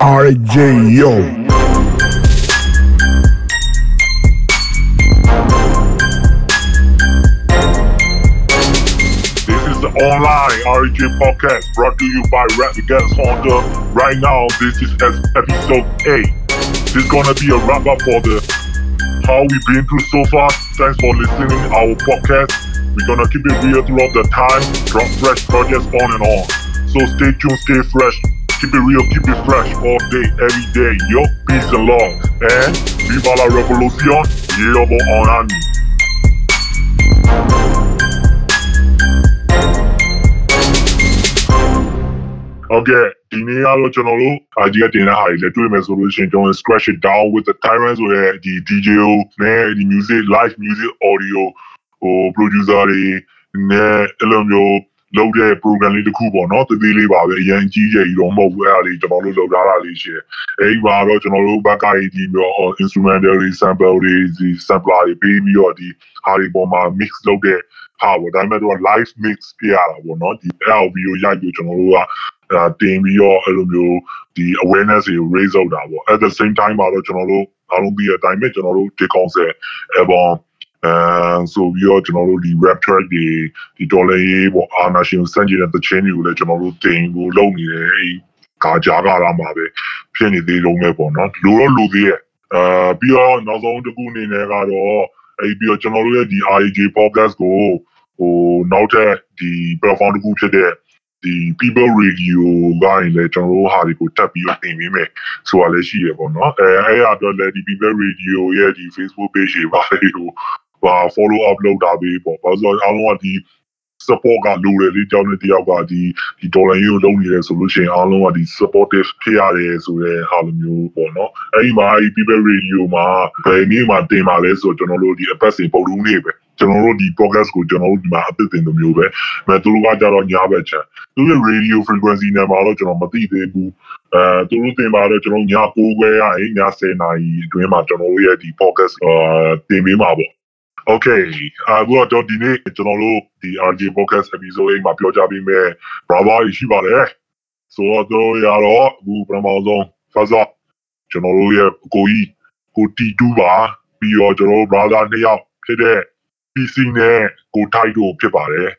RJ Yo. This is the online RJ podcast brought to you by Rap Against Honda. Right now, this is episode 8. This is gonna be a wrap up for the how we've been through so far. Thanks for listening to our podcast. We're gonna keep it real throughout the time, drop fresh projects on and on. So stay tuned, stay fresh. Keep it real, keep it fresh all day, every day. Yo, peace and love. And viva la revolution. Yo, on ami. Okay ဒီနေ့ကတော့ကျွန်တော်တို့အာကြီးကတင်တဲ့ဟာတွေလည်းတွေ့မယ်ဆိုလို့ရှိရင်ကျွန်တော် scratch it down with the tyrant ဆိုရဲဒီ DJ နဲ့ဒီ music live music audio ဟို producer တွေနဲ့အဲ့လိုမျိုး လုပ်တဲ့ program လေးတစ်ခုပေါ့နော်တသေးလေးပါပဲအရင်ကြီးကြီးကြီးတော့မဟုတ်ဘူးအဲ့ဒါလေးကျွန်တော်တို့လုပ်ထားတာလေးရှိတယ်အဲ့ဒီမှာတော့ကျွန်တော်တို့ဘက်ကဒီမျိုး instrumental တွေ sample တွေဒီ sampler တွေပေးပြီးတော့ဒီဟာတွေပေါ်မှာ mix လုပ်တဲ့ဟာပေါ့ဒါပေမဲ့တော့ live mix ပြရတာပေါ့နော်ဒီ LV ကိုရိုက်ပြီးကျွန်တော်တို့ကအဲတင်ပြီးတော့အဲ့လိုမျိုးဒီ awareness တွေကို raise လုပ်တာပေါ့ at the same time မှာတော့ကျွန်တော်တို့အားလုံးပြီးတဲ့အတိုင်းပဲကျွန်တော်တို့ဒီ concept အပေါ် အဲဆိုပြီးတော့ကျွန်တော်တို့ဒီ rap track တွေဒီ dollar ရေးပေါ့အာနာရှင်စံကျင်တဲ့သချင်းတွေကိုလည်းကျွန်တော်တို့တင်ဖို့လုပ်နေတယ်အဲ့ကာကြာကလာမှာပဲဖြစ်နေသေးလုံးပဲပေါ့နော်လိုတော့လိုသေးရဲ့အဲပြီးတော့နောက်ဆုံးတစ်ခုအနေနဲ့ကတော့အဲ့ပြီးတော့ကျွန်တော်တို့ရဲ့ဒီ RJ podcast ကိုဟိုနောက်ထပ်ဒီ platform တစ်ခုဖြစ်တဲ့ဒီ people radio ကနေလည်းကျွန်တော်တို့ဟာတွေကိုတက်ပြီးတော့တင်ပေးမယ်ဆိုတာလည်းရှိရပေါ့နော်အဲအဲ့အတော့လည်းဒီ people radio ရဲ့ဒီ Facebook page တွေပါလေဟိုဟာ follow up လုပ်တာပဲပေါ့ဘာလို့လဲအားလုံးကဒီ support ကလိုတယ်လေကြောင်းတဲ့တယောက်ကဒီဒီ dollar ရေးကိုလုပ်နေတယ်ဆိုလို့ရှိရင်အားလုံးကဒီ supportive ဖြစ်ရတယ်ဆိုတဲ့ဟာလိုမျိုးပေါ့နော်အဲ့ဒီမှာဒီ people radio မှာဘယ်နည်းမှာတင်ပါလဲဆိုတော့ကျွန်တော်တို့ဒီ app တွေပုံလုံးနေပဲကျွန်တော်တို့ဒီ podcast ကိုကျွန်တော်တို့ဒီမှာအသစ်တင်လိုမျိုးပဲအဲသူတို့ကကြတော့ညာဘက်ချန်သူရဲ့ radio frequency နဲ့မှာတော့ကျွန်တော်မသိသေးဘူးအဲသူတို့တင်ပါတော့ကျွန်တော်ည9ခွဲရရင်ည10နာရီအတွင်းမှာကျွန်တော်တို့ရဲ့ဒီ podcast အာတင်ပေးမှာပေါ့ Okay အခုတော့ဒီနေ့ကျွန်တော်တို့ဒီ RJ podcast episode မှာပြောကြပေးမယ် brother ရှိပါတယ်ဆိုတော့ရတော့အခုပထမဆုံး first up ကျွန်တော်တို့ရဲ့ကိုကြီးကိုတီတူပါပြီးတော့ကျွန်တော်တို့ brother နှစ်ယောက်ဖြစ်တဲ့ PC နဲ့ကိုထိုက်တို့ဖြစ်ပါတယ်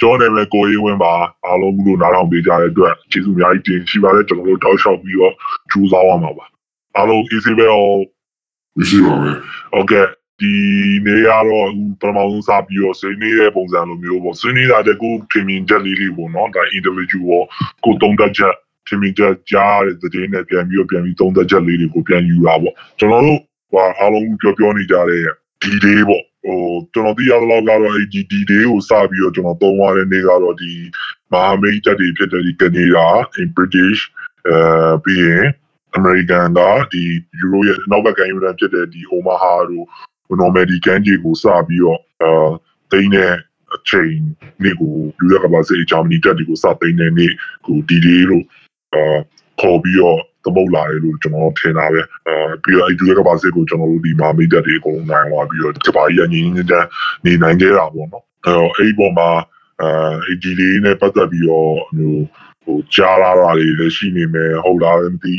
ကျောင်းနယ်မဲ့ကိုရေးဝင်းပါအားလုံးလို့နားထောင်ပေးကြတဲ့အတွက်ကျေးဇူးအများကြီးတင်ရှိပါတယ်ကျွန်တော်တို့တောက်လျှောက်ပြီးတော့ကြိုးစားရမှာပါအားလုံး easy ပဲအောင်မရှိပါဘူးဟုတ်ကဲ့ ဒီနေ့ကတော့အခုပထမဆုံးစပြီးတော့ဆွေးနွေးတဲ့ပုံစံလိုမျိုးပေါ့ဆွေးနွေးတာတဲ့ကိုထင်မြင်ချက်လေးလေးပေါ့နော်ဒါ individual ကိုတုံးတက်ချက်ထင်မြင်ချက်ကြားတဲ့တဲ့နဲ့ပြန်ပြီးတော့ပြန်ပြီးတုံးတက်ချက်လေးတွေကိုပြန်ယူတာပေါ့ကျွန်တော်တို့ဟိုအားလုံးပြောပြောနေကြတဲ့ဒီ day ပေါ့ဟိုကျွန်တော်သိရသလောက်ကတော့အဲ့ဒီဒီ day ကိုစပြီးတော့ကျွန်တော်သုံးရတဲ့နေ့ကတော့ဒီမဟာမိတ်တက်တွေဖြစ်တဲ့ဒီကနေဒါ in British အဲပြီးရင် American ကဒီ Euro ရဲ့နောက်ဘက်ကယူရဖြစ်တဲ့ဒီ Omaha တို့ normal ကန်ကြီးကိုစပြီးတော့အာတိန်းတဲ့အချိန်နေ့ကိုယူရကပါစေဂျာမနီတက်တွေကိုစတိန်းတဲ့နေ့ကိုဒီဒီလို့အာခေါ်ပြီးတော့သမုတ်လာတယ်လို့ကျွန်တော်ထင်တာပဲအာပြီးတော့အဲဒီကပါစေကိုကျွန်တော်တို့ဒီမာမိတက်တွေအကုန်လုံးနိုင်သွားပြီးတော့ကဘာကြီးကငင်းငင်းတန်းနေနိုင်ကြတာပေါ့နော်အဲတော့အဲ့ဒီပေါ်မှာအာဒီလေးနဲ့ပတ်သက်ပြီးတော့ဟိုဟိုကြားလာတာတွေလည်းရှိနေမယ်ဟုတ်လားလည်းမသိ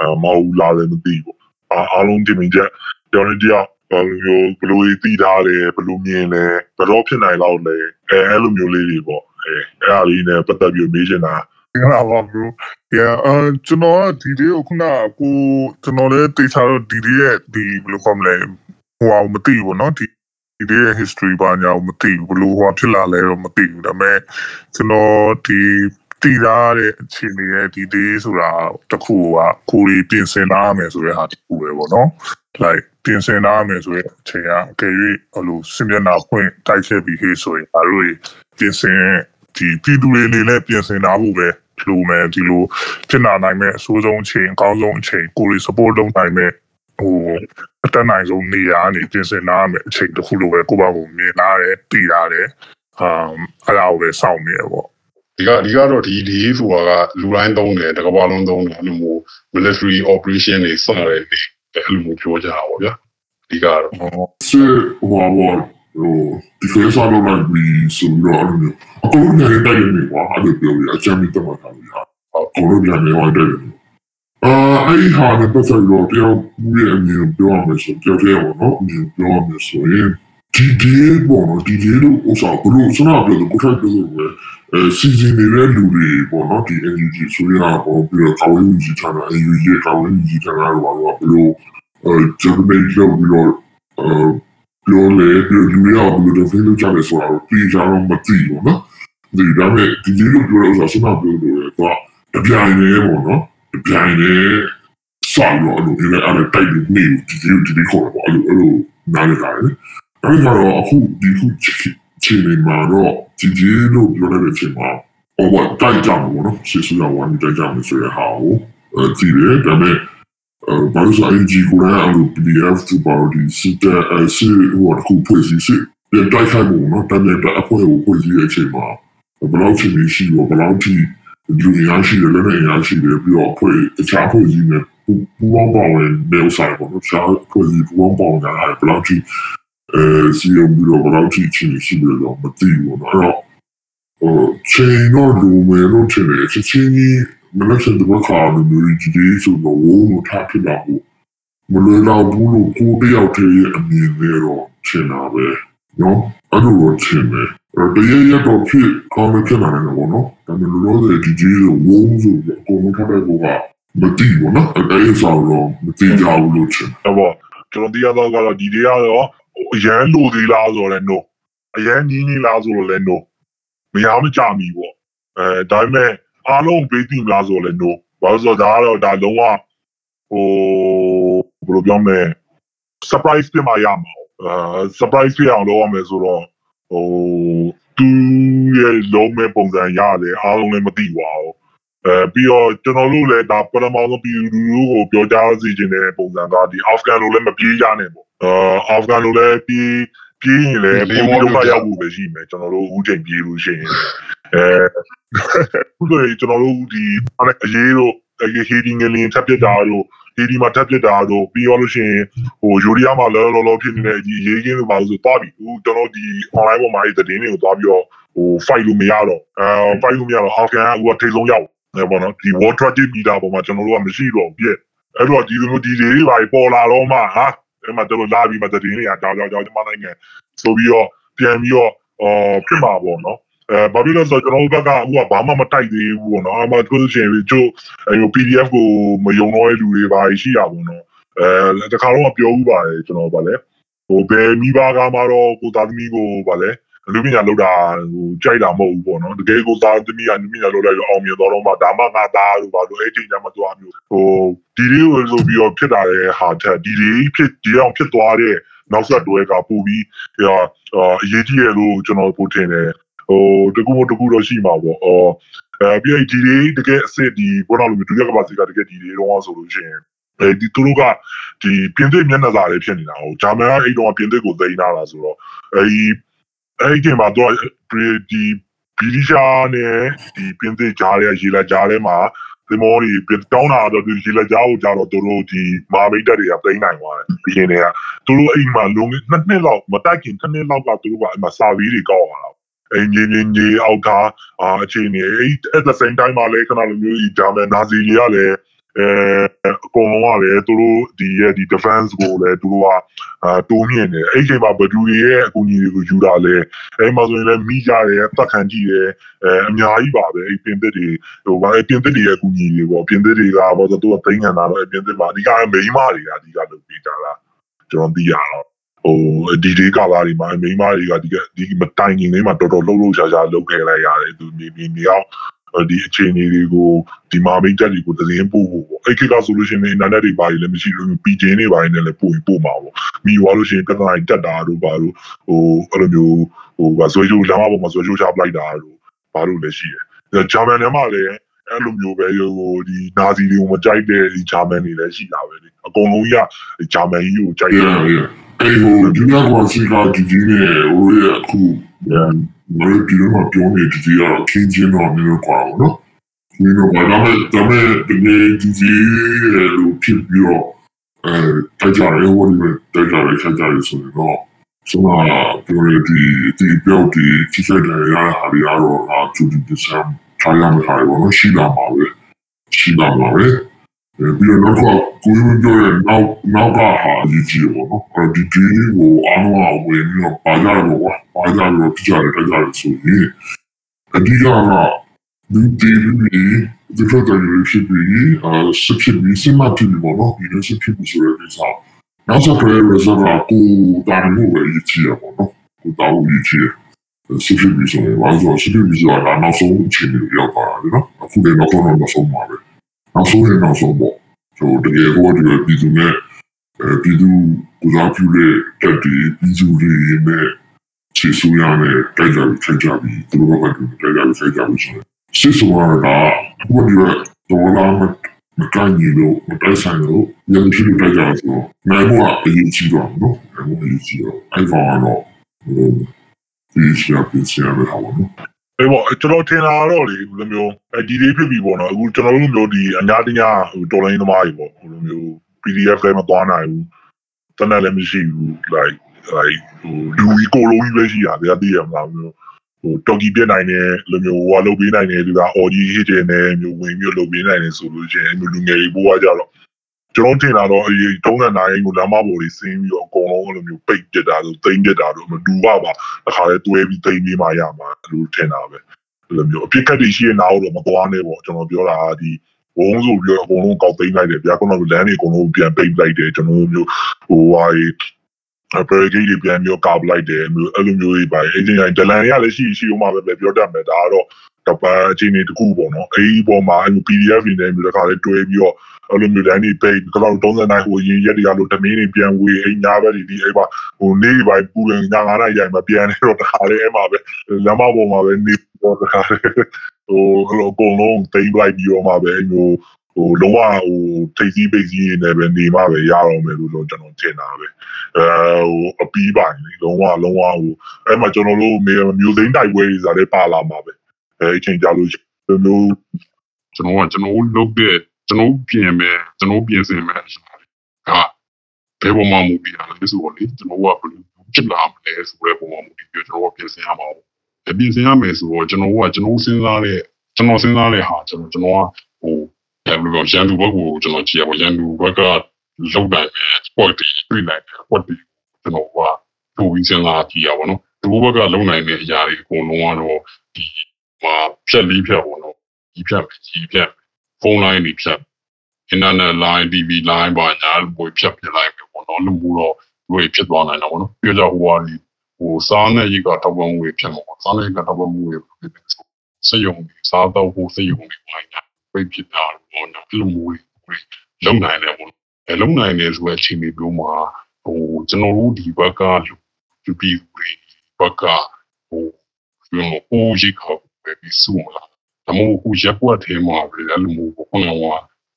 အာမဟုတ်လားလည်းမသိဘူးအားအားလုံးဒီမြင်ချက်ကြောင်းတရား ဘယ်လိုဘယ်လိုသိထားတယ်ဘယ်လိုမြင်လဲဘယ်တော့ဖြစ်နိုင်တော့လဲအဲအဲ့လိုမျိုးလေးတွေပေါ့အဲအဲ့အလေးနဲ့ပတ်သက်ပြီးမေးချင်တာ ငါပါ bro ရအကျွန်တော်ကဒီလေးကိုခုနကကိုကျွန်တော်လည်းတေချာတော့ဒီလေးရဲ့ဒီဘယ်လိုခေါ်မလဲဟိုအောင်မသိဘူးเนาะဒီဒီလေးရဲ့ history ဘာညာကိုမသိဘူးဘယ်လိုဟိုဖြစ်လာလဲတော့မသိဘူးဒါပေမဲ့ကျွန်တော်ဒီတည်ထားတဲ့အခြေအနေရဲ့ဒီလေးဆိုတာတခုကကိုရီပြင်ဆင်လာမယ်ဆိုတဲ့ဟာတခုပဲပေါ့နော် like ပြင်ဆင်လာမယ်ဆိုတဲ့အချိန်ကအကယ်၍ဟိုလိုစင်မျက်နှာဖွင့်တိုက်ချက်ပြီးဟေးဆိုရင်အားလို့ပြင်ဆင်ဒီပြည်သူတွေအနေနဲ့ပြင်ဆင်လာဖို့ပဲလိုမယ်ဒီလိုဖြစ်လာနိုင်မဲ့အဆိုးဆုံးအချိန်အကောင်းဆုံးအချိန်ကိုရီ support လုပ်နိုင်မဲ့ဟိုအတက်နိုင်ဆုံးနေရာကနေပြင်ဆင်လာမယ်အချိန်တစ်ခုလိုပဲကိုယ့်ဘာကိုမြင်လာတယ်တည်လာတယ်အမ်အဲ့ဒါကိုပဲစောင့်နေရပေါ့ဒီကဒီကတော့ဒီဒီဆိုတာကလူတိုင်းသုံးတယ်တကဘာလုံးသုံးတယ်အဲ့လိုမျိုး military operation တွေစတယ် အဲ့လိုမျိုးပြောကြတာပေါ့ဗျာဒီကတော့စစ်ဟိုဘောဟိုဒီဖေးစားလို့လိုက်ပြီးဆိုတော့အဲ့လိုမျိုးအကုန်လုံးလည်းတိုက်နေကွာအဲ့လိုပြောရအချမ်းမီတော့မှာတာလို့ရအကုန်လုံးလည်းနေဝိုင်းတယ်အာအဲ့ဒီဟာနဲ့ပတ်သက်တော့တယောက်ဦးရဲ့အမြင်ပြောရမယ်ဆိုတယောက်တည်းပေါ့နော်အမြင်ပြောရမယ်ဆိုရင် ဒီဒီပေါ့နော်ဒီဒီလို့ဥစားဘလို့စနာပြောလို့ကိုထိုက်ပြောလို့ပဲအဲစီစဉ်နေတဲ့လူတွေပေါ့နော်ဒီ NUG ဆိုရတာပေါ့ပြီးတော့ကာဝေးဦးကြီးထားတာ NUG ရဲ့ကာဝေးဦးကြီးထားတာတော့ဘလို့အဲဂျပန်ပြည်လို့ပြီးတော့အဲပြောလေဒီလူတွေကဘယ်လိုလုပ်လို့ကြလဲဆိုတော့ပြီးကြတော့မသိဘူးနော်ဒီဒါမဲ့ဒီဒီလို့ပြောလို့ဥစားစနာပြောလို့တော့တပြိုင်တည်းပေါ့နော်တပြိုင်တည်းဆောင်းတော့အဲ့လိုဒီလည်းအဲ့လိုတိုက်ပြီးနေဒီဒီဒီဒီခေါ်တော့အဲ့လိုအဲ့လိုနားလည်တာလေ အဲ့မှာတော့အခုဒီခုခြေနေမှာတော့ကြည်ကြီးလို့ပြောလိုက်တဲ့အချိန်မှာဟိုဘက်တိုက်ကြမှာပေါ့နော်ရှေ့ဆရာဝန်တိုက်ကြမှာဆိုရဟာကိုကြည်တယ်ဒါပေမဲ့ဘာလို့ဆိုအင်ဂျီကိုလည်းအဲ့လို PDF သူပါတီစစ်တဲ့အစစ်ဟိုအခုဖွဲ့စည်းစစ်ပြန်တိုက်ခိုက်မှုနော်တမ်းတဲ့အဖွဲ့ကိုဖွဲ့စည်းရတဲ့အချိန်မှာဘယ်လောက်ချိန်ရှိရောဘယ်လောက်ထိလူရရှိတယ်လည်းလည်းရရှိတယ်ပြီးတော့ဖွဲ့တခြားဖွဲ့စည်းနေပူပေါင်းပါဝင်နေဥစားပေါ့နော်တခြားဖွဲ့စည်းပူပေါင်းပါဝင်တာလည်းဘယ်လောက်ထိ အဲစီယုံပြီးတော့ဘယ်လောက်ထိချင်းရှိတယ်တော့မသိဘူးနော်အဲ့တော့ဟိုချိန်တော့လူမယ်လို့ထင်တယ်ချက်ချင်းကြီးမနက်စတဲ့ဘခါမျိုးကြီးကြီးဆိုတော့ဝုန်းလို့ထားဖြစ်တာကိုမလွယ်တော့ဘူးလို့ကိုတယောက်တည်းရဲ့အမြင်နဲ့တော့ထင်တာပဲနော်အဲ့လိုတော့ထင်တယ်တရရတော့ဖြစ်ကောင်းဖြစ်လာတယ်ပေါ့နော်ဒါပေမဲ့လောလောဆယ်ဒီကြီးကိုဝုန်းဆိုပြီးအကုန်လုံးထားတဲ့ဘောကမသိဘူးနော်အဲ့ဒီဆောင်တော့မသိကြဘူးလို့ချင်တော့ပေါ့ကျွန်တော်တရားတော့ကတော့ဒီတွေကတော့ အရန်လိုသေးလားဆိုတော့လည်း no အရန်နီးနီးလားဆိုတော့လည်း no မရမကြမီပေါ့အဲဒါပေမဲ့အားလုံးပေးသိမလားဆိုတော့လည်း no ဘာလို့ဆိုတော့ဒါကတော့ဒါလုံးဝဟိုဘယ်လိုပြောမလဲ surprise ပြမရမှာအဲ surprise ပြအောင်လုပ်ရမယ်ဆိုတော့ဟိုသူရဲ့လုံးမဲ့ပုံစံရတယ်အားလုံးလည်းမသိပါဘူးအဲပြီးတော့ကျွန်တော်တို့လည်းဒါပထမဆုံးပြည်သူလူထုကိုပြောကြားစီခြင်းတဲ့ပုံစံကဒီအာဖဂန်လိုလည်းမပြေးရနဲ့ပေါ့ အာအာဖဂန်လိုလည်းပြေးပြေးရင်လည်းပုံပြီးတော့ရောက်ဖို့ပဲရှိမယ်ကျွန်တော်တို့အခုချိန်ပြေးလို့ရှိရင်အဲခုဆိုရင်ကျွန်တော်တို့ဒီအရေးတို့အရေးဟီဒီငလင်းထပ်ပြတာတို့ဒီဒီမှာထပ်ပြတာတော့ပြီးရောလို့ရှိရင်ဟိုယူရီးယားမှာလောလောလောဖြစ်နေတဲ့ဒီရေးကင်းလို့ပါလို့ဆိုတော့ပြီဟိုကျွန်တော်ဒီ online ပေါ်မှာဒီသတင်းတွေကိုသွားပြီးတော့ဟို fight လို့မရတော့အဲ fight လို့မရတော့ how can ကထိတ်ဆုံးရောက်နေပေါ့နော်ဒီ water traffic meter ပေါ်မှာကျွန်တော်တို့ကမရှိတော့ပြည့်အဲ့တော့ဒီလိုမျိုးဒီတွေပါပေါ်လာတော့မှဟာ အဲ့မှာတို့လာပြီးမှသတင်းတွေကကြောက်ကြောက်ကြောက်ဒီမှာနိုင်ငံဆိုပြီးတော့ပြန်ပြီးတော့အော်ဖြစ်မှာပေါ့နော်အဲဘာဖြစ်လို့ဆိုတော့ကျွန်တော်တို့ဘက်ကအခုကဘာမှမတိုက်သေးဘူးပေါ့နော်အမှသူတို့ရှင်ကျို့အဲ PDF ကိုမယုံတော့တဲ့လူတွေပါရှိရပါတော့အဲတခါတော့ပြောဥပါတယ်ကျွန်တော်ဗာလဲဟိုဘယ်မိဘကမှတော့ကိုသားသမီးကိုဗာလဲ လူပညာလောက်တာဟိုကြိုက်တာမဟုတ်ဘူးပေါ့နော်တကယ်ကိုသားသမီးကလူပညာလောက်လိုက်တော့အောင်မြင်တော့တော့မှဒါမှငါသားလို့ဗာလို့အဲ့ချိန်ကျမှသွားမျိုးဟိုဒီလေးကိုဆိုပြီးတော့ဖြစ်တာတဲ့ဟာထက်ဒီလေးဖြစ်ဒီအောင်ဖြစ်သွားတဲ့နောက်ဆက်တွဲကပို့ပြီးအရေးကြီးရလို့ကျွန်တော်ပို့ထင်တယ်ဟိုတကူမတကူတော့ရှိမှာပေါ့အော်အဲပြီးရင်ဒီလေးတကယ်အစ်စ်ဒီဘောတော်လူဒုတိယကမ္ဘာစစ်ကတကယ်ဒီလေးတော့ဆိုလို့ရှိရင်အဲဒီသူတို့ကဒီပြင်သစ်မျက်နှာစာလေးဖြစ်နေတာဟိုဂျာမန်ကအဲ့တော့ပြင်သစ်ကိုသိမ်းလာတာဆိုတော့အဲဒီ အဲ့ဒီမှာတော့ဒီဗီဒီရှာနဲ့ဒီပြင်သစ်ကြားရဲ့ရေလက်ကြားထဲမှာဒီမော်ဒီပြင်တောင်းတာတော့ဒီရေလက်ကြားကိုကြတော့သူတို့ဒီမာမိတ်တက်တွေကသိမ်းနိုင်သွားတယ်ဒီရင်တွေကသူတို့အဲ့မှာလုံးနှစ်နှစ်လောက်မတိုက်ခင်တစ်နှစ်လောက်ကသူတို့ကအဲ့မှာစာဗီးတွေကောက်လာတာအင်ဂျင်နီကြီးအောက်သားအခြေအနေအဲ့ at the same time မှာလည်းခဏလိုမျိုးဒီဂျာမန်နာဇီတွေကလည်း အဲအကုန်လုံးကလည်းသူတို့ဒီရဲ့ဒီ defense ကိုလည်းသူတို့ကအာတိုးမြင့်တယ်အဲ့ဒီမှာဘဒူတွေရဲ့အကူအညီတွေကိုယူတာလဲအဲ့မှာဆိုရင်လည်းမိကြတယ်ပတ်ခံကြည့်တယ်အဲအများကြီးပါပဲအဲ့ပြင်သစ်တွေဟိုဘာလဲပြင်သစ်တွေရဲ့အကူအညီတွေပေါ့ပြင်သစ်တွေကဘာလို့သူကသိမ်းခံတာတော့ပြင်သစ်မှာအဓိကမိန်းမတွေကအဓိကလုပ်ပေးကြတာကျွန်တော်သိရတော့ဟိုဒီဒီကလာတွေမှာမိန်းမတွေကဒီကဒီမတိုင်ခင်လေးမှာတော်တော်လှုပ်လှုပ်ရှားရှားလုပ်ခဲ့လိုက်ရတယ်သူနေနေနေအောင် ဒီအခြေအနေတွေကိုဒီမာမိတ်တက်တွေကိုသတင်းပို့ဖို့ပေါ့အဲ့ခေတ်ကဆိုလို့ရှိရင်အင်တာနက်တွေပါလည်းမရှိလို့ပီဂျင်းတွေပါနေလည်းပို့ပြီးပို့မှာပေါ့မိသွားလို့ရှိရင်ပြဿနာတွေတက်တာတို့ပါတို့ဟိုအဲ့လိုမျိုးဟိုဗာဆွေးကြိုးလမ်းမပေါ်မှာဆွေးကြိုးချပလိုက်တာတို့ဘာလို့လဲရှိတယ်ဂျာမန်ထဲမှာလည်းအဲ့လိုမျိုးပဲဟိုဒီနာဇီတွေကိုမကြိုက်တဲ့ဒီဂျာမန်တွေလည်းရှိတာပဲလေအကုန်လုံးကြီးကဂျာမန်ကြီးကိုကြိုက်တယ်အဲ့ဟိုဒီနေ့ကစီကဒီဒီနဲ့ဟိုရအခု မရဒီမှာပြောနေဒီကခင်းချင်းတော့နေတော့ကွာနော်ဒီတော့ဘာမှဒါမဲ့ဒီနေ့ဒီဒီလို့ဖြစ်ပြီးတော့အဲတကြရဲဝတ်နေတကြရဲဆက်ကြရဲဆိုတော့ဆိုတော့ပြောရဒီဒီပြောဒီချိဆက်တယ်ရဟာရတော့အတူတူစမ်းထားရမှာဟာဘောရှိလာမှာပဲရှိလာမှာပဲ အဲပြီးတော့နောက်တစ်ခါကိုယ်မပြောတဲ့နောက်နောက်ကဟာအရေးကြီးတယ်ပေါ့နော်အဲဒီဒီကိုအားလုံးကဝင်ပြီးတော့ပါကြတယ်ပေါ့ကွာပါကြပြီးတော့ပြကြတယ်တက်ကြတယ်ဆိုရင်အဓိကကဒီဒီဒီဒီဖက်တယ်ရဖြစ်ပြီးအာစစ်ဖြစ်ပြီးစမဖြစ်ပြီးပေါ့နော်ဒီလိုစစ်ဖြစ်ပြီးဆိုတဲ့ကိစ္စနောက်ဆက်တွဲ result ကကိုတာမှုပဲရည်ကြည့်ရပေါ့နော်ကိုတာမှုရည်ကြည့်စစ်ဖြစ်ပြီးဆိုရင်ဘာလို့စစ်ဖြစ်ပြီးဆိုတာနောက်ဆုံးအချိန်တွေရောက်သွားတာလေနော်အခုလည်းနောက်ဆုံးတော့နောက်ဆုံးပါပဲ နောက်ဆုံးရင်နောက်ဆုံးပေါ့ဆိုတကယ်ဟိုဒီပြည်သူနဲ့အဲပြည်သူကိုစားပြုတဲ့တက်တီပြည်သူတွေနဲ့ခြေဆူရနဲ့တိုက်ကြပြီးချိန်ကြပြီးသူတို့ဘက်ကတိုက်ကြပြီးချိန်ကြပြီးဆိုရင်စစ်ဆိုတာကဘုရားတော်လာမမကန်ကြီးလို့မတိုက်ဆိုင်လို့ညနေရှိတိုက်ကြဆိုတော့နိုင်ဖို့အရေးကြီးတော့နော်နိုင်ဖို့အရေးကြီးတော့အဲ့ကောင်ကတော့ဒီရှိရပြချင်ရမယ်ဟာပေါ့နော် အေးပေါ့ကျွန်တော်ထင်တာတော့လေဘယ်လိုမျိုးအဲဒီလေးဖြစ်ပြီပေါ့နော်အခုကျွန်တော်တို့မျိုးဒီအညာတညာဟိုတော်လိုင်းသမားတွေပေါ့ဘယ်လိုမျိုး PDF လည်းမသွားနိုင်ဘူးတနက်လည်းမရှိဘူး like like ဟိုလူကြီးကိုလုံးကြီးပဲရှိတာဗျာသိရမလားမျိုးဟိုတော်ကီပြက်နိုင်တယ်လိုမျိုးဟိုကလုပ်ပေးနိုင်တယ်ဒီကအော်ဂျီဟစ်ကျင်တယ်မျိုးဝင်ပြီးလုပ်ပေးနိုင်တယ်ဆိုလို့ချင်းမျိုးလူငယ်တွေဘိုးကကြတော့ ကျွန်တော်ထင်တာတော့အေးတုံးတဲ့နိုင်ကိုလမ်းမပေါ်လေးဆင်းပြီးတော့အကုန်လုံးအဲ့လိုမျိုးပိတ်ပြတာလို့တိမ့်ပြတာလို့မတူပါပါအခါလဲတွဲပြီးတိမ့်ပြီးမှရမှာလို့ထင်တာပဲအဲ့လိုမျိုးအဖြစ်ကတ်တွေရှိရင်နားတော့မသွားနဲ့ပေါ့ကျွန်တော်ပြောတာကဒီဘုံဆိုပြီးတော့အကုန်လုံးကောက်သိမ်းလိုက်တယ်ဗျာခုနကလမ်းတွေအကုန်လုံးပြန်ပိတ်လိုက်တယ်ကျွန်တော်တို့မျိုးဟိုဟာ အပရိဂိတ်တွေပြန်မျိုးကာပလိုက်တယ်မျိုးအဲ့လိုမျိုးတွေပါအချင်းချင်းဒလန်ရလည်းရှိရှိအောင်ပါပဲပြောတတ်မယ်ဒါကတော့တပန်းအချင်းတွေတခုပေါ့နော်အဲ့ဒီပေါ်မှာအဲ့လို PDF တွေနဲ့မျိုးတစ်ခါလေးတွဲပြီးတော့အဲ့လိုမျိုးလမ်းတွေပိတ်ကတော့30နိုင်ဟိုရင်ရက်တွေကလို့တမင်းတွေပြန်ဝေအိမ်သားပဲဒီအဲ့ပါဟိုနေ့ပိုင်းပူရင်ည9နိုင်ရိုင်မပြန်နေတော့တခါလေးအဲ့မှာပဲလမ်းမပေါ်မှာပဲနေတော့တခါလေးဟိုအလိုအကုန်လုံးတိမ့်လိုက်ပြီးတော့မှပဲဟို ဟိုလုံးဝဟိုထိပ်စည်းပိတ်စည်းနေပဲနေမှပဲရတော့မယ်လို့တော့ကျွန်တော်ထင်တာပဲအဲဟိုအပီးပိုင်းလုံးဝလုံးဝဟိုအဲ့မှာကျွန်တော်တို့မျိုးသိန်းတိုက်ပွဲတွေစားလဲပါလာမှာပဲအဲအချိန်ကြာလို့မျိုးကျွန်တော်ကကျွန်တော်လုပ်တဲ့ကျွန်တော်ပြင်မယ်ကျွန်တော်ပြင်ဆင်မယ်ဆိုတာကဘယ်ပေါ်မှာမူတည်တာလဲဆိုတော့လေကျွန်တော်ကဘယ်လိုဖြစ်လာမလဲဆိုတဲ့ပုံမှာမူတည်ပြီးကျွန်တော်ကပြင်ဆင်ရမှာပေါ့အပြင်ဆင်ရမယ်ဆိုတော့ကျွန်တော်ကကျွန်တော်စဉ်းစားတဲ့ကျွန်တော်စဉ်းစားတဲ့ဟာကျွန်တော်ကျွန်တော်က ဟိုဘယ်လိုပြောရန်သူဘက်ကိုကျွန်တော်ကြည့်ရပါရန်သူဘက်ကလောက်နိုင်မယ် sport တွေတွေ့နိုင်တယ် sport တွေကျွန်တော်ကလိုပြီးစဉ်းစားကြည့်ရပါတော့သူဘက်ကလုံနိုင်တဲ့အရာတွေအကုန်လုံးကတော့ဒီမှာဖြက်လေးဖြက်ပေါ့နော်ဒီဖြက်ဒီဖြက်ဖုန်းလိုင်းတွေဖြက် internet line TV line ပါညာလို့ဖြတ်ပြလိုက်ပဲပေါ့နော်လူမှုတော့ဝေဖြစ်သွားနိုင်တာပေါ့နော်ပြောကြဟိုဟာဒီဟိုစားနဲ့ရေကတောက်ပံငွေဖြစ်မှာပေါ့စားနဲ့ရေကတောက်ပံငွေဖြစ်တယ်ဆိုစက်ရုံစားတော့ဟိုစက်ရုံတွေပိုင်းညာပြဖြစ်တာ ပေါ့နော်လူမှုတွေလုံနိုင်တယ်ပေါ့အဲလုံနိုင်တယ်ဆိုတဲ့အချိန်မျိုးမှာဟိုကျွန်တော်တို့ဒီဘက်ကလူပြည်ဘက်ကဟိုကျွန်တော်ဟိုရေခောက်ပဲပြီးစုမလားဒါမှမဟုတ်ရက်ကွက်ထဲမှာပဲအဲ့လိုမျိုးပေါ့နော်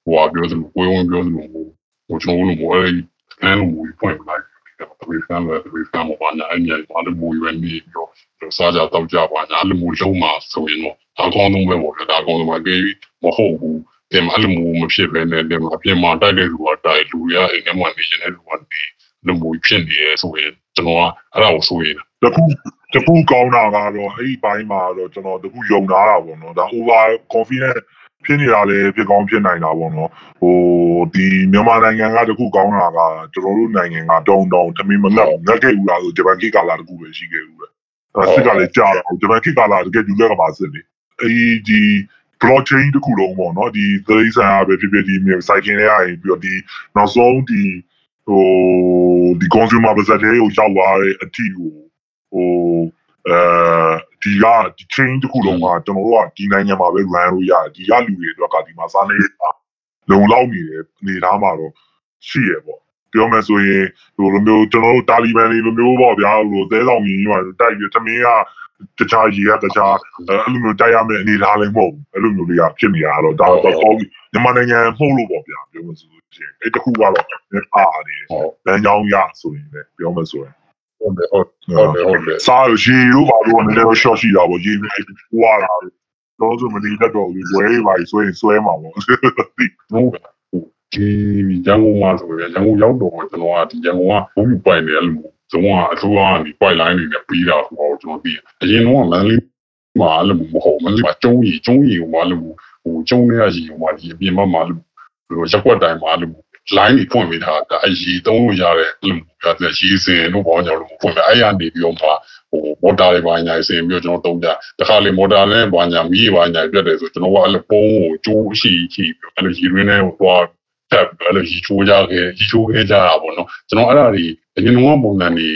ဟိုပြောသလိုကိုယ်ဝင်ပြောသလိုဟိုကျွန်တော်တို့ဘောလေးအဲလိုမျိုးဖွင့်ပလိုက်တယ်ဝေဖန်တယ်ဝေဖန်မှာညာအမြဲပါလို့မျိုးရွယ်နေပြီးတော့စားကြတော့ကြပါညာအဲ့လိုမျိုးလုံးမှာဆိုရင်တော့ဒါကောင်းဆုံးပဲပေါ့ဒါကောင်းဆုံးပဲပြီးမဟုတ်ဘူး တယ်မအဲ့လိုမျိုးမဖြစ်ပဲနဲ့တယ်မှာပြင်မာတိုက်တဲ့လူကတိုက်လူရအိမ်ထဲမှာနေနေတဲ့လူကနေလူမျိုးဖြစ်နေရဲဆိုရင်ကျွန်တော်ကအဲ့ဒါကိုဆိုရင်တခုတခုကောင်းတာကတော့အဲ့ဒီဘိုင်းမှာတော့ကျွန်တော်တခုယုံထားတာပေါ့နော်ဒါ over confidence ဖြစ်နေတာလည်းဖြစ်ကောင်းဖြစ်နိုင်တာပေါ့နော်ဟိုဒီမြန်မာနိုင်ငံကတခုကောင်းတာကကျွန်တော်တို့နိုင်ငံကတုံတုံတမင်မငတ်ငတ်ခဲ့ဘူးလားဆိုဂျပန်ကိကာလာတခုပဲရှိခဲ့ဘူးပဲအဲစစ်ကလည်းကြာတော့ဂျပန်ကိကာလာတကယ်ယူလက်ကပါစစ်လေအဲဒီဒီ blockchain တခုလုံးပေါ့နော်ဒီသတိဆိုင်အားပဲဖြစ်ဖြစ်ဒီမြေ cycling တွေအားပြီးတော့ဒီနောက်ဆုံးဒီဟိုဒီ consumer ပါစတဲ့ကိုရောက်သွားတဲ့အထီကိုဟိုအဲဒီကဒီ chain တခုလုံးကကျွန်တော်တို့ကဒီနိုင်ငံမှာပဲ run လို့ရတယ်ဒီကလူတွေအတွက်ကဒီမှာစားနေလုံလောက်နေတယ်အနေသားမှာတော့ရှိရပေါ့ပြောမယ်ဆိုရင်ဟိုလိုမျိုးကျွန်တော်တို့တာလီဘန်တွေလိုမျိုးပေါ့ဗျာဟိုသဲဆောင်ကြီးမှာတိုက်ပြီးသမင်းက တခြားရေကတခြားအဲ့လိုမျိုးတိုက်ရမယ့်အနေသားလည်းမဟုတ်ဘူးအဲ့လိုမျိုးတွေကဖြစ်နေရတော့ဒါတော့ကောင်းပြီမြန်မာနိုင်ငံမှုလို့ပေါ့ဗျာပြောမယ်ဆိုရင်အဲ့တခုကတော့အားနေလမ်းကြောင်းရဆိုရင်လည်းပြောမယ်ဆိုရင်ဟုတ်တယ်ဟုတ်ဟုတ်တယ်ဟုတ်တယ်စားလို့ရေတို့ပါလို့နည်းနည်းတော့ short ရှိတာပေါ့ရေနဲ့ပွားတာတော့ဆိုမနေတတ်တော့ဘူးဝဲပါဆွဲဆွဲမှာပေါ့ဟုတ်ဒီရန်ကုန်မှာဆိုရင်ရန်ကုန်ရောက်တော့ကျွန်တော်ကဒီရန်ကုန်ကဘုံပိုင်နေတယ်လို့ ကျွန်တော်ကအစိုးရကနေ point line တွေနဲ့ပြီးတာဆိုတော့ကျွန်တော်သိအရင်တော့မန်လေးမှာလည်းမဟုတ်မန်လေးမှာကျုံးရီကျုံးရီဟိုမှာလို့ဟိုကျုံးနေရရီဟိုမှာဒီအပြင်ဘက်မှာလို့လိုရက်ကွက်တိုင်းမှာလို့ line တွေဖွင့်ပေးထားတာအရေးသုံးလို့ရတဲ့အဲ့လိုမျိုးပြရေးစင်တို့ဘောင်းကြောင်လို့ဖွင့်ပေးအဲ့ရနေပြီးတော့မှဟိုမော်တာတွေပါညာစင်ပြီးတော့ကျွန်တော်တုံးကြတခါလေမော်တာနဲ့ဘာညာမီးဘာညာပြတ်တယ်ဆိုကျွန်တော်ကအဲ့လိုပုံးကိုကျိုးရှိရှိအဲ့လိုရီရင်းနဲ့ဟိုသွား တက်အဲ့လိုရီချိုးကြခဲ့ရီချိုးခဲ့ကြတာပေါ့နော်ကျွန်တော်အဲ့ဒါတွေအရင်ကပုံစံတွေ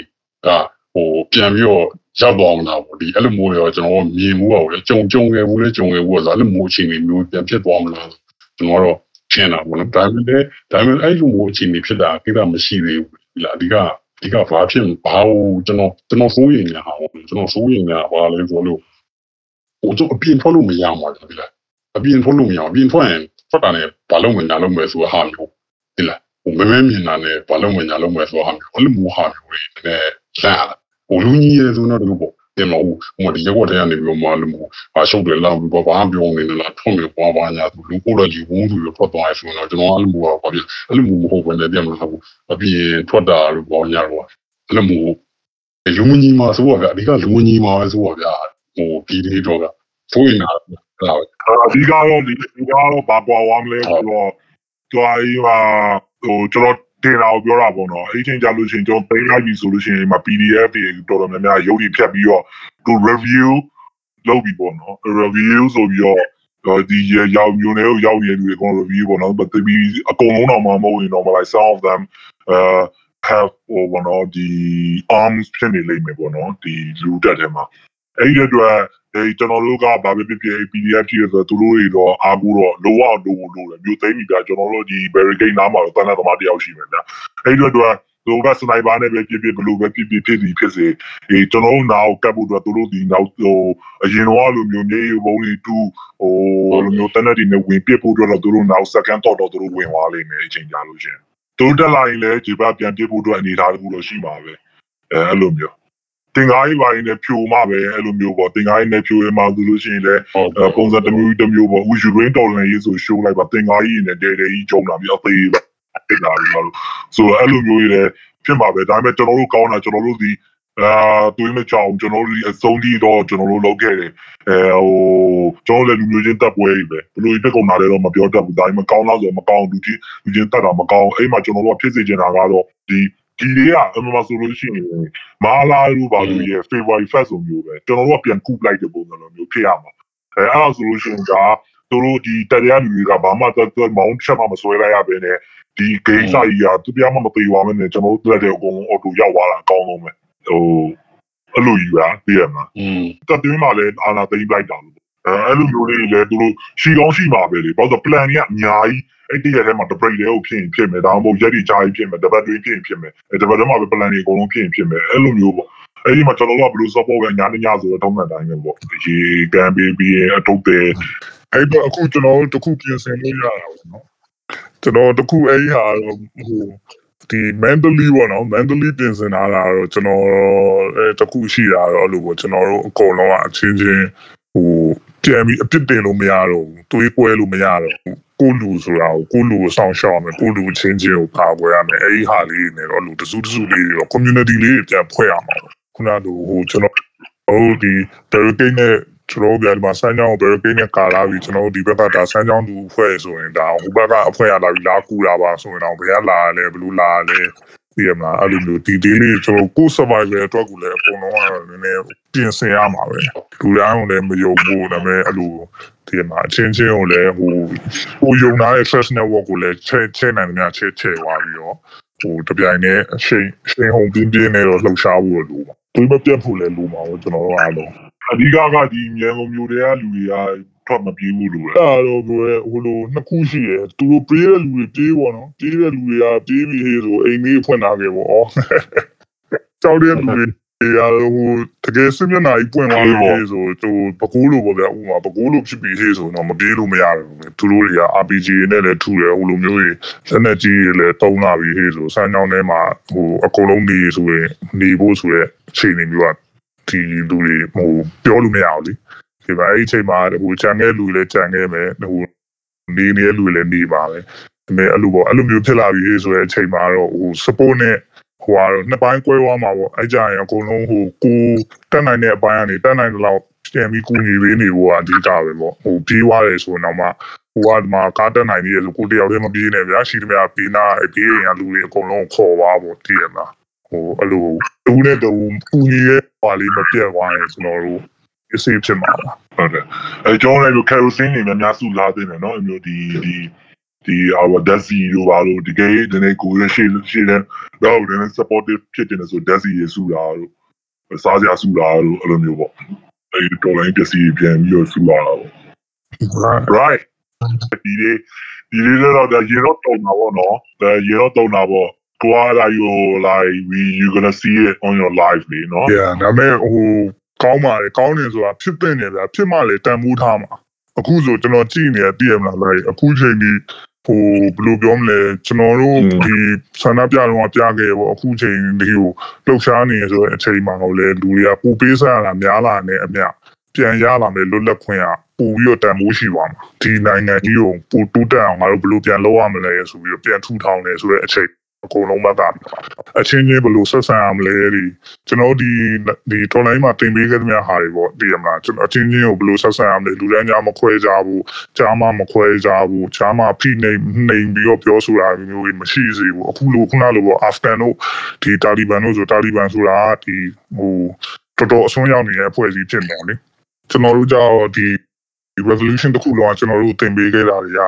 ကဟိုပြန်ပြီးတော့ရောက်သွားမှာပေါ့ဒီအဲ့လိုမျိုးရောကျွန်တော်မြင်မှုပါလေကြုံကြုံခဲ့ဘူးလေကြုံခဲ့ဘူးဆိုအဲ့လိုမျိုးအချိန်မျိုးပြန်ဖြစ်သွားမလားကျွန်တော်တော့ရှင်းတာပေါ့နော်ဒါပေမဲ့ဒါပေမဲ့အဲ့လိုမျိုးအချိန်ဖြစ်တာကိစ္စမရှိသေးဘူးဒီလားအဓိကအဓိကဘာဖြစ်ဘာလို့ကျွန်တော်ကျွန်တော်စိုးရိမ်နေတာဟာကျွန်တော်စိုးရိမ်နေတာဘာလဲဆိုလို့ဟိုကျွန်တော်အပြင်ထွက်လို့မရမှာဒီလားအပြင်ထွက်လို့မရအပြင်ထွက်ရင် ထွက်တာနဲ့ဘာလို့ဝင်ညာလို့မယ်ဆိုဟာမျိုးဒီလားဟိုမမဲမြင်တာနဲ့ဘာလို့ဝင်ညာလို့မယ်ဆိုဟာမျိုးအဲ့လိုမျိုးဟာမျိုးတွေနည်းလန့်လာဟိုလူကြီးရဲဆိုတော့ဒီလိုပေါ့တင်မဟုတ်ဟိုဒီရက်ွက်ထဲကနေပြီးတော့မှလို့မျိုးဟာရှုပ်တယ်လောက်ပြီးတော့ဘာမှပြောနေတယ်လားထွန်းပြီးပွားပွားညာသူလူကိုလည်းဒီဝုန်းသူရထွက်သွားရဆိုတော့ကျွန်တော်အဲ့လိုမျိုးပါဘာဖြစ်အဲ့လိုမျိုးမဟုတ်ဘဲနဲ့တင်မလားအပြင်ထွက်တာလို့ပေါ့ညာတော့အဲ့လိုမျိုးလူမကြီးမှာဆိုတော့ဗျအဓိကလူမကြီးမှာပဲဆိုတော့ဗျဟိုဒီဒီတော့ကဆိုရင် လာတာပဲအဓိကတော့ဒီဒီကတော့ဘာကွာဝမ်းလဲဆိုတော့တွားရီမှာဟိုကျွန်တော်တင်တာကိုပြောတာပေါ့နော်အဲ့ချိန်ကြလို့ရှိရင်ကျွန်တော်သိလိုက်ပြီဆိုလို့ရှိရင်မ PDF တွေတော်တော်များများရုပ်တွေဖြတ်ပြီးတော့သူ review လုပ်ပြီးပေါ့နော် review ဆိုပြီးတော့ဒီရောက်မျိုးနဲ့ရောက်နေလူတွေကတော့ review ပေါ့နော် but ဒီအကုန်လုံးတော့မမဟုတ်ရင်တော့ like some of them uh have or one of the arms ဖြစ်နေလိမ့်မယ်ပေါ့နော်ဒီလူတက်ထဲမှာအဲ့ဒီအတွက် အဲကျွန်တော်တို့ကဘာပဲဖြစ်ဖြစ် PDF ဖြစ်ဆိုတော့သူတို့တွေတော့အားကိုတော့လိုအောင်လိုလို့တယ်မျိုးသိမ်းပြီပြကျွန်တော်တို့ဒီ barricade နားမှာတော့တန်းတဲ့သမားတယောက်ရှိမယ်ဗျအဲ့ဒီအတွက်သူကစနိုက်ပါနဲ့ပဲဖြစ်ဖြစ်ဘလို့ပဲဖြစ်ဖြစ်ဖြစ်စီဖြစ်စီအဲကျွန်တော်တို့နားကိုကတ်ဖို့အတွက်သူတို့ဒီနောက်ဟိုအရင်တော့လိုမျိုးမြေဘုံတွေတူဟိုလိုမျိုးတန်းတဲ့ဒီနဲ့ဝင်ပြဖို့အတွက်တော့သူတို့နောက် second thought တော့သူတို့ဝင်သွားလိမ့်မယ်အချိန်ကြာလို့ရှင်သူတို့တက်လာရင်လည်းဒီဘက်ပြန်ပြဖို့အတွက်အနေထားတခုတော့ရှိမှာပဲအဲအဲ့လိုမျိုး တင်ကားကြီးပါရင်လည်းဖြိုမှပဲအဲ့လိုမျိုးပေါ့တင်ကားကြီးနဲ့ဖြိုရမှဆိုလို့ရှိရင်လည်းဟုတ်အဲပုံစံတစ်မျိုးတစ်မျိုးပေါ့ we should rain တော်လည်းရေးဆို show လိုက်ပါတင်ကားကြီးနဲ့တဲတဲကြီးကြုံလာပြီးအသေးပဲဖြစ်လာပြီးတော့ဆိုတော့အဲ့လိုမျိုးတွေလည်းဖြစ်မှာပဲဒါပေမဲ့ကျွန်တော်တို့ကောင်းတာကျွန်တော်တို့ဒီအာတွေးမချောင်းကျွန်တော်တို့ဒီအစုံကြီးတော့ကျွန်တော်တို့လုပ်ခဲ့တယ်အဲဟိုကျွန်တော်လည်းလူမျိုးချင်းတပ်ပွဲကြီးပဲဘလို့တက်ကုန်လာတယ်တော့မပြောတတ်ဘူးဒါပေမဲ့ကောင်းလားဆိုတော့မကောင်းလူချင်းလူချင်းတက်တာမကောင်းအဲ့မှာကျွန်တော်တို့ကဖြစ်စေချင်တာကတော့ဒီ ဒီတွေကအမှန်ဆိုလို့ရှိရင်မဟာလာလို့ပါလို့ရဲ့ February 1st ဆိုမျိုးပဲကျွန်တော်တို့ကပြန်ကူလိုက်တဲ့ပုံစံလိုမျိုးဖြစ်ရမှာအဲအဲ့ဒါဆိုလို့ရှိရင်ကသူတို့ဒီတရားလူတွေကဘာမှတော့မောင်းချက်မှမဆွဲလိုက်ရဘဲနဲ့ဒီဂိမ်းစာကြီးကသူပြမမသေးပါနဲ့ကျွန်တော်တို့တက်တဲ့အကုန်လုံးအော်တိုရောက်သွားတာအကောင်းဆုံးပဲဟိုအဲ့လိုကြီးပါသိရမှာอืมတက်တွင်းမှာလည်းအာနာသိမ့်လိုက်တာလို့ အဲအဲ့လိုမျိုးလေးတွေလည်းသူတို့ရှီကောင်းရှိမှာပဲလေဘာလို့ဆို plan ကြီးကအများကြီးအဲ့တရက်ထဲမှာ break လေးကိုဖြစ်ရင်ဖြစ်မယ်ဒါမှမဟုတ်ရက်ဒီချာကြီးဖြစ်မယ်တပတ်တွင်းဖြစ်ရင်ဖြစ်မယ်အဲတပတ်ထဲမှာပဲ plan တွေအကုန်လုံးဖြစ်ရင်ဖြစ်မယ်အဲ့လိုမျိုးပေါ့အဲ့ဒီမှာကျွန်တော်တို့ကဘယ်လို support ပဲညာနေညာဆိုတော့တောင်းတဲ့အတိုင်းပဲပေါ့ရေကန်ပေးပြီးရင်အတုတ်တယ်အဲ့တော့အခုကျွန်တော်တို့တစ်ခုပြင်ဆင်လို့ရတာပေါ့နော်ကျွန်တော်တစ်ခုအဲ့ဒီဟာတော့ဟိုဒီ mentally ပေါ့နော် mentally ပြင်ဆင်ထားတာတော့ကျွန်တော်အဲတစ်ခုရှိတာတော့အဲ့လိုပေါ့ကျွန်တော်တို့အကုန်လုံးကအချင်းချင်းဟို ပြန်ပြီးအပြစ်တင်လို့မရတော့ဘူးတွေးကွဲလို့မရတော့ဘူးကိုလူဆိုတာကိုကိုလူကိုစောင့်ရှောက်ရမယ်ကိုလူချင်းချင်းကိုပါပွဲရမယ်အဲ့ဒီဟာလေးတွေနဲ့တော့လူတစုတစုလေးတွေတော့ community လေးတွေပြန်ဖွဲ့ရမှာပေါ့ခုနကလိုဟိုကျွန်တော်ဟိုဒီ barricade နဲ့ကျွန်တော်တို့ကဒီမှာစမ်းကြောင်းကို barricade နဲ့ကာလာပြီးကျွန်တော်တို့ဒီဘက်ကဒါစမ်းကြောင်းသူဖွဲ့ဆိုရင်ဒါဟိုဘက်ကအဖွဲ့ရလာပြီးလာကူတာပါဆိုရင်တော့ဘယ်ကလာလဲဘယ်လိုလာလဲ သိရမလားအဲ့လိုမျိုးဒီဒီလေးကျွန်တော်ကို survival အတွက်ကိုလည်းအကုန်လုံးကတော့နည်းနည်းပြင်ဆင်ရမှာပဲလူတိုင်းကိုလည်းမယုံဘူးဒါပေမဲ့အဲ့လိုဒီမှာအချင်းချင်းကိုလည်းဟိုဟိုယုံထားတဲ့ trust network ကိုလည်းချဲချဲနိုင်တယ်များချဲချဲသွားပြီးတော့ဟိုတပြိုင်တည်းအချိန်အချိန်ဟုန်ပြင်းပြင်းနဲ့တော့လှုပ်ရှားဖို့လိုပါတွေးမပြတ်ဖို့လည်းလိုပါဘူးကျွန်တော်တို့အားလုံးအဓိကကဒီမြန်ကုန်မျိုးတွေကလူတွေက ထွက်မပြေးဘူးလို့လေအဲ့တော့ကိုယ်ဟိုလိုနှစ်ခုရှိတယ်သူတို့ပြေးတဲ့လူတွေပြေးပေါ့နော်ပြေးတဲ့လူတွေကပြေးပြီးဟေးဆိုအိမ်လေးဖွင့်လာခဲ့ပေါ့ဩကြောက်တဲ့လူတွေရဟိုတကယ်စစ်မျက်နှာကြီးပွင့်သွားလို့ဟေးဆိုသူပကိုးလိုပေါ့ဗျာဥမာပကိုးလိုဖြစ်ပြီးဟေးဆိုတော့မပြေးလို့မရဘူးလေသူတို့တွေက RPG နဲ့လည်းထူတယ်ဟိုလိုမျိုးကြီးလက်နဲ့ကြီးတွေလည်းတုံးလာပြီးဟေးဆိုစမ်းကြောင်းထဲမှာဟိုအကုန်လုံးနေဆိုရင်နေဖို့ဆိုတဲ့အခြေအနေမျိုးကဒီလူတွေဟိုပြောလို့မရဘူးလေ ဒီမှာအဲ့ဒီအချိန်မှာဟိုကြံခဲ့လူလည်းကြံခဲ့မယ်ဟိုနေနေတဲ့လူလည်းနေပါပဲဒါပေမဲ့အဲ့လိုပေါ့အဲ့လိုမျိုးဖြစ်လာပြီဆိုတဲ့အချိန်မှာတော့ဟို support နဲ့ဟိုဟာတော့နှစ်ပိုင်းကွဲသွားမှာပေါ့အဲ့ကြရင်အကုန်လုံးဟိုကိုတက်နိုင်တဲ့အပိုင်းကနေတက်နိုင်တဲ့လောက်ပြန်ပြီးကူညီပေးနေဖို့ကအဓိကပဲပေါ့ဟိုပြေးသွားတယ်ဆိုတော့မှဟိုကဒီမှာကားတက်နိုင်သေးတယ်ဆိုကိုတယောက်တည်းမပြေးနဲ့ဗျာရှိသမျှပေးနာပြေးရင်ကလူတွေအကုန်လုံးခေါ်သွားပေါ့တည်ရမလားဟိုအဲ့လိုတူနဲ့တူပူကြီးရဲ့ပါလေးမပြတ်သွားရင်ကျွန်တော်တို့ အစီဖြစ်မှာပါဟုတ်တယ်အဲကျွန်တော်လည်း kerosene တွေများများစုလာသိတယ်နော်အမျိုးဒီဒီဒီအာဝဒစီတို့ပါလို့ဒီကေဒီနေ့ကိုရရှိရှိတယ်တော့ဒီနေ့ supportive ဖြစ်တယ်ဆိုဒက်စီရစုတာတို့စားကြစုတာတို့အဲ့လိုမျိုးပေါ့အဲဒီတော်လိုင်းပစ္စည်းပြန်ပြီးတော့စုလာတာပေါ့ right ဒီလေဒီလေတော့ဒါရေတော့တုံတာပေါ့နော်ဒါရေတော့တုံတာပေါ့ကိုကလာယူ like we you gonna see it on your live လေနော် yeah ဒါပေမဲ့ဟို ကောင်းပါလေကောင်းတယ်ဆိုတာဖြစ်တဲ့နေဗျာဖြစ်မှလေတန်မိုးထားမှာအခုဆိုကျွန်တော်ကြည့်နေတာသိရမလားလေအခုချိန်ဒီဟိုဘယ်လိုပြောမလဲကျွန်တော်တို့ဒီဆန္ဒပြတော့ပြခဲ့ပေါ့အခုချိန်ဒီဟိုလှုပ်ရှားနေဆိုတဲ့အချိန်မှာတော့လေလူတွေကပူပေးစားရတာများလာနေအမြပြန်ရလာမယ်လွတ်လပ်ခွင့်ကပူပြီးတော့တန်မိုးရှိပါမှာဒီနိုင်ငံကြီးကိုပူတူးတက်အောင်ငါတို့ဘယ်လိုပြန်လုပ်ရမလဲဆိုပြီးတော့ပြန်ထူထောင်နေဆိုတဲ့အချိန် အကုန်လုံးမှတ်တာအချင်းချင်းဘယ်လိုဆက်ဆံရမလဲဒီကျွန်တော်ဒီဒီတော်လိုင်းမှာတင်ပေးခဲ့တဲ့များဟာတွေပေါ့သိရမလားကျွန်တော်အချင်းချင်းကိုဘယ်လိုဆက်ဆံရမလဲလူတိုင်းကြားမခွဲကြဘူးကြားမမခွဲကြဘူးကြားမဖိနေနေပြီးတော့ပြောဆိုတာမျိုးတွေမရှိစေဘူးအခုလိုခုနလိုပေါ့အာဖဂန်တို့ဒီတာလီဘန်တို့ဆိုတာလီဘန်ဆိုတာဒီဟိုတော်တော်အစွန်းရောက်နေတဲ့အဖွဲ့အစည်းဖြစ်နေတယ်လေကျွန်တော်တို့ကြောင့်ဒီ revolution တစ်ခုလုံးကကျွန်တော်တို့တင်ပေးခဲ့တာတွေက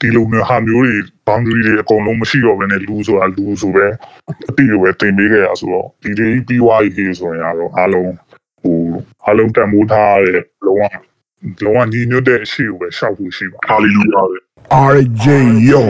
ဒီလိုမျိုးဟာမျိုးတွေ boundary တွေအကုန်လုံးမရှိတော့ဘဲနဲ့လူဆိုတာလူဆိုပဲအတိအဝယ်တင်ပေးခဲ့ရဆိုတော့ဒီတွေပြီးွားပြီဆိုရင်ကတော့အားလုံးဟိုအားလုံးတန်မိုးထားတဲ့လုံးဝလုံးဝညီညွတ်တဲ့အရှိကိုပဲရှောက်ဖို့ရှိပါ hallelujah ပဲ RJ Yo.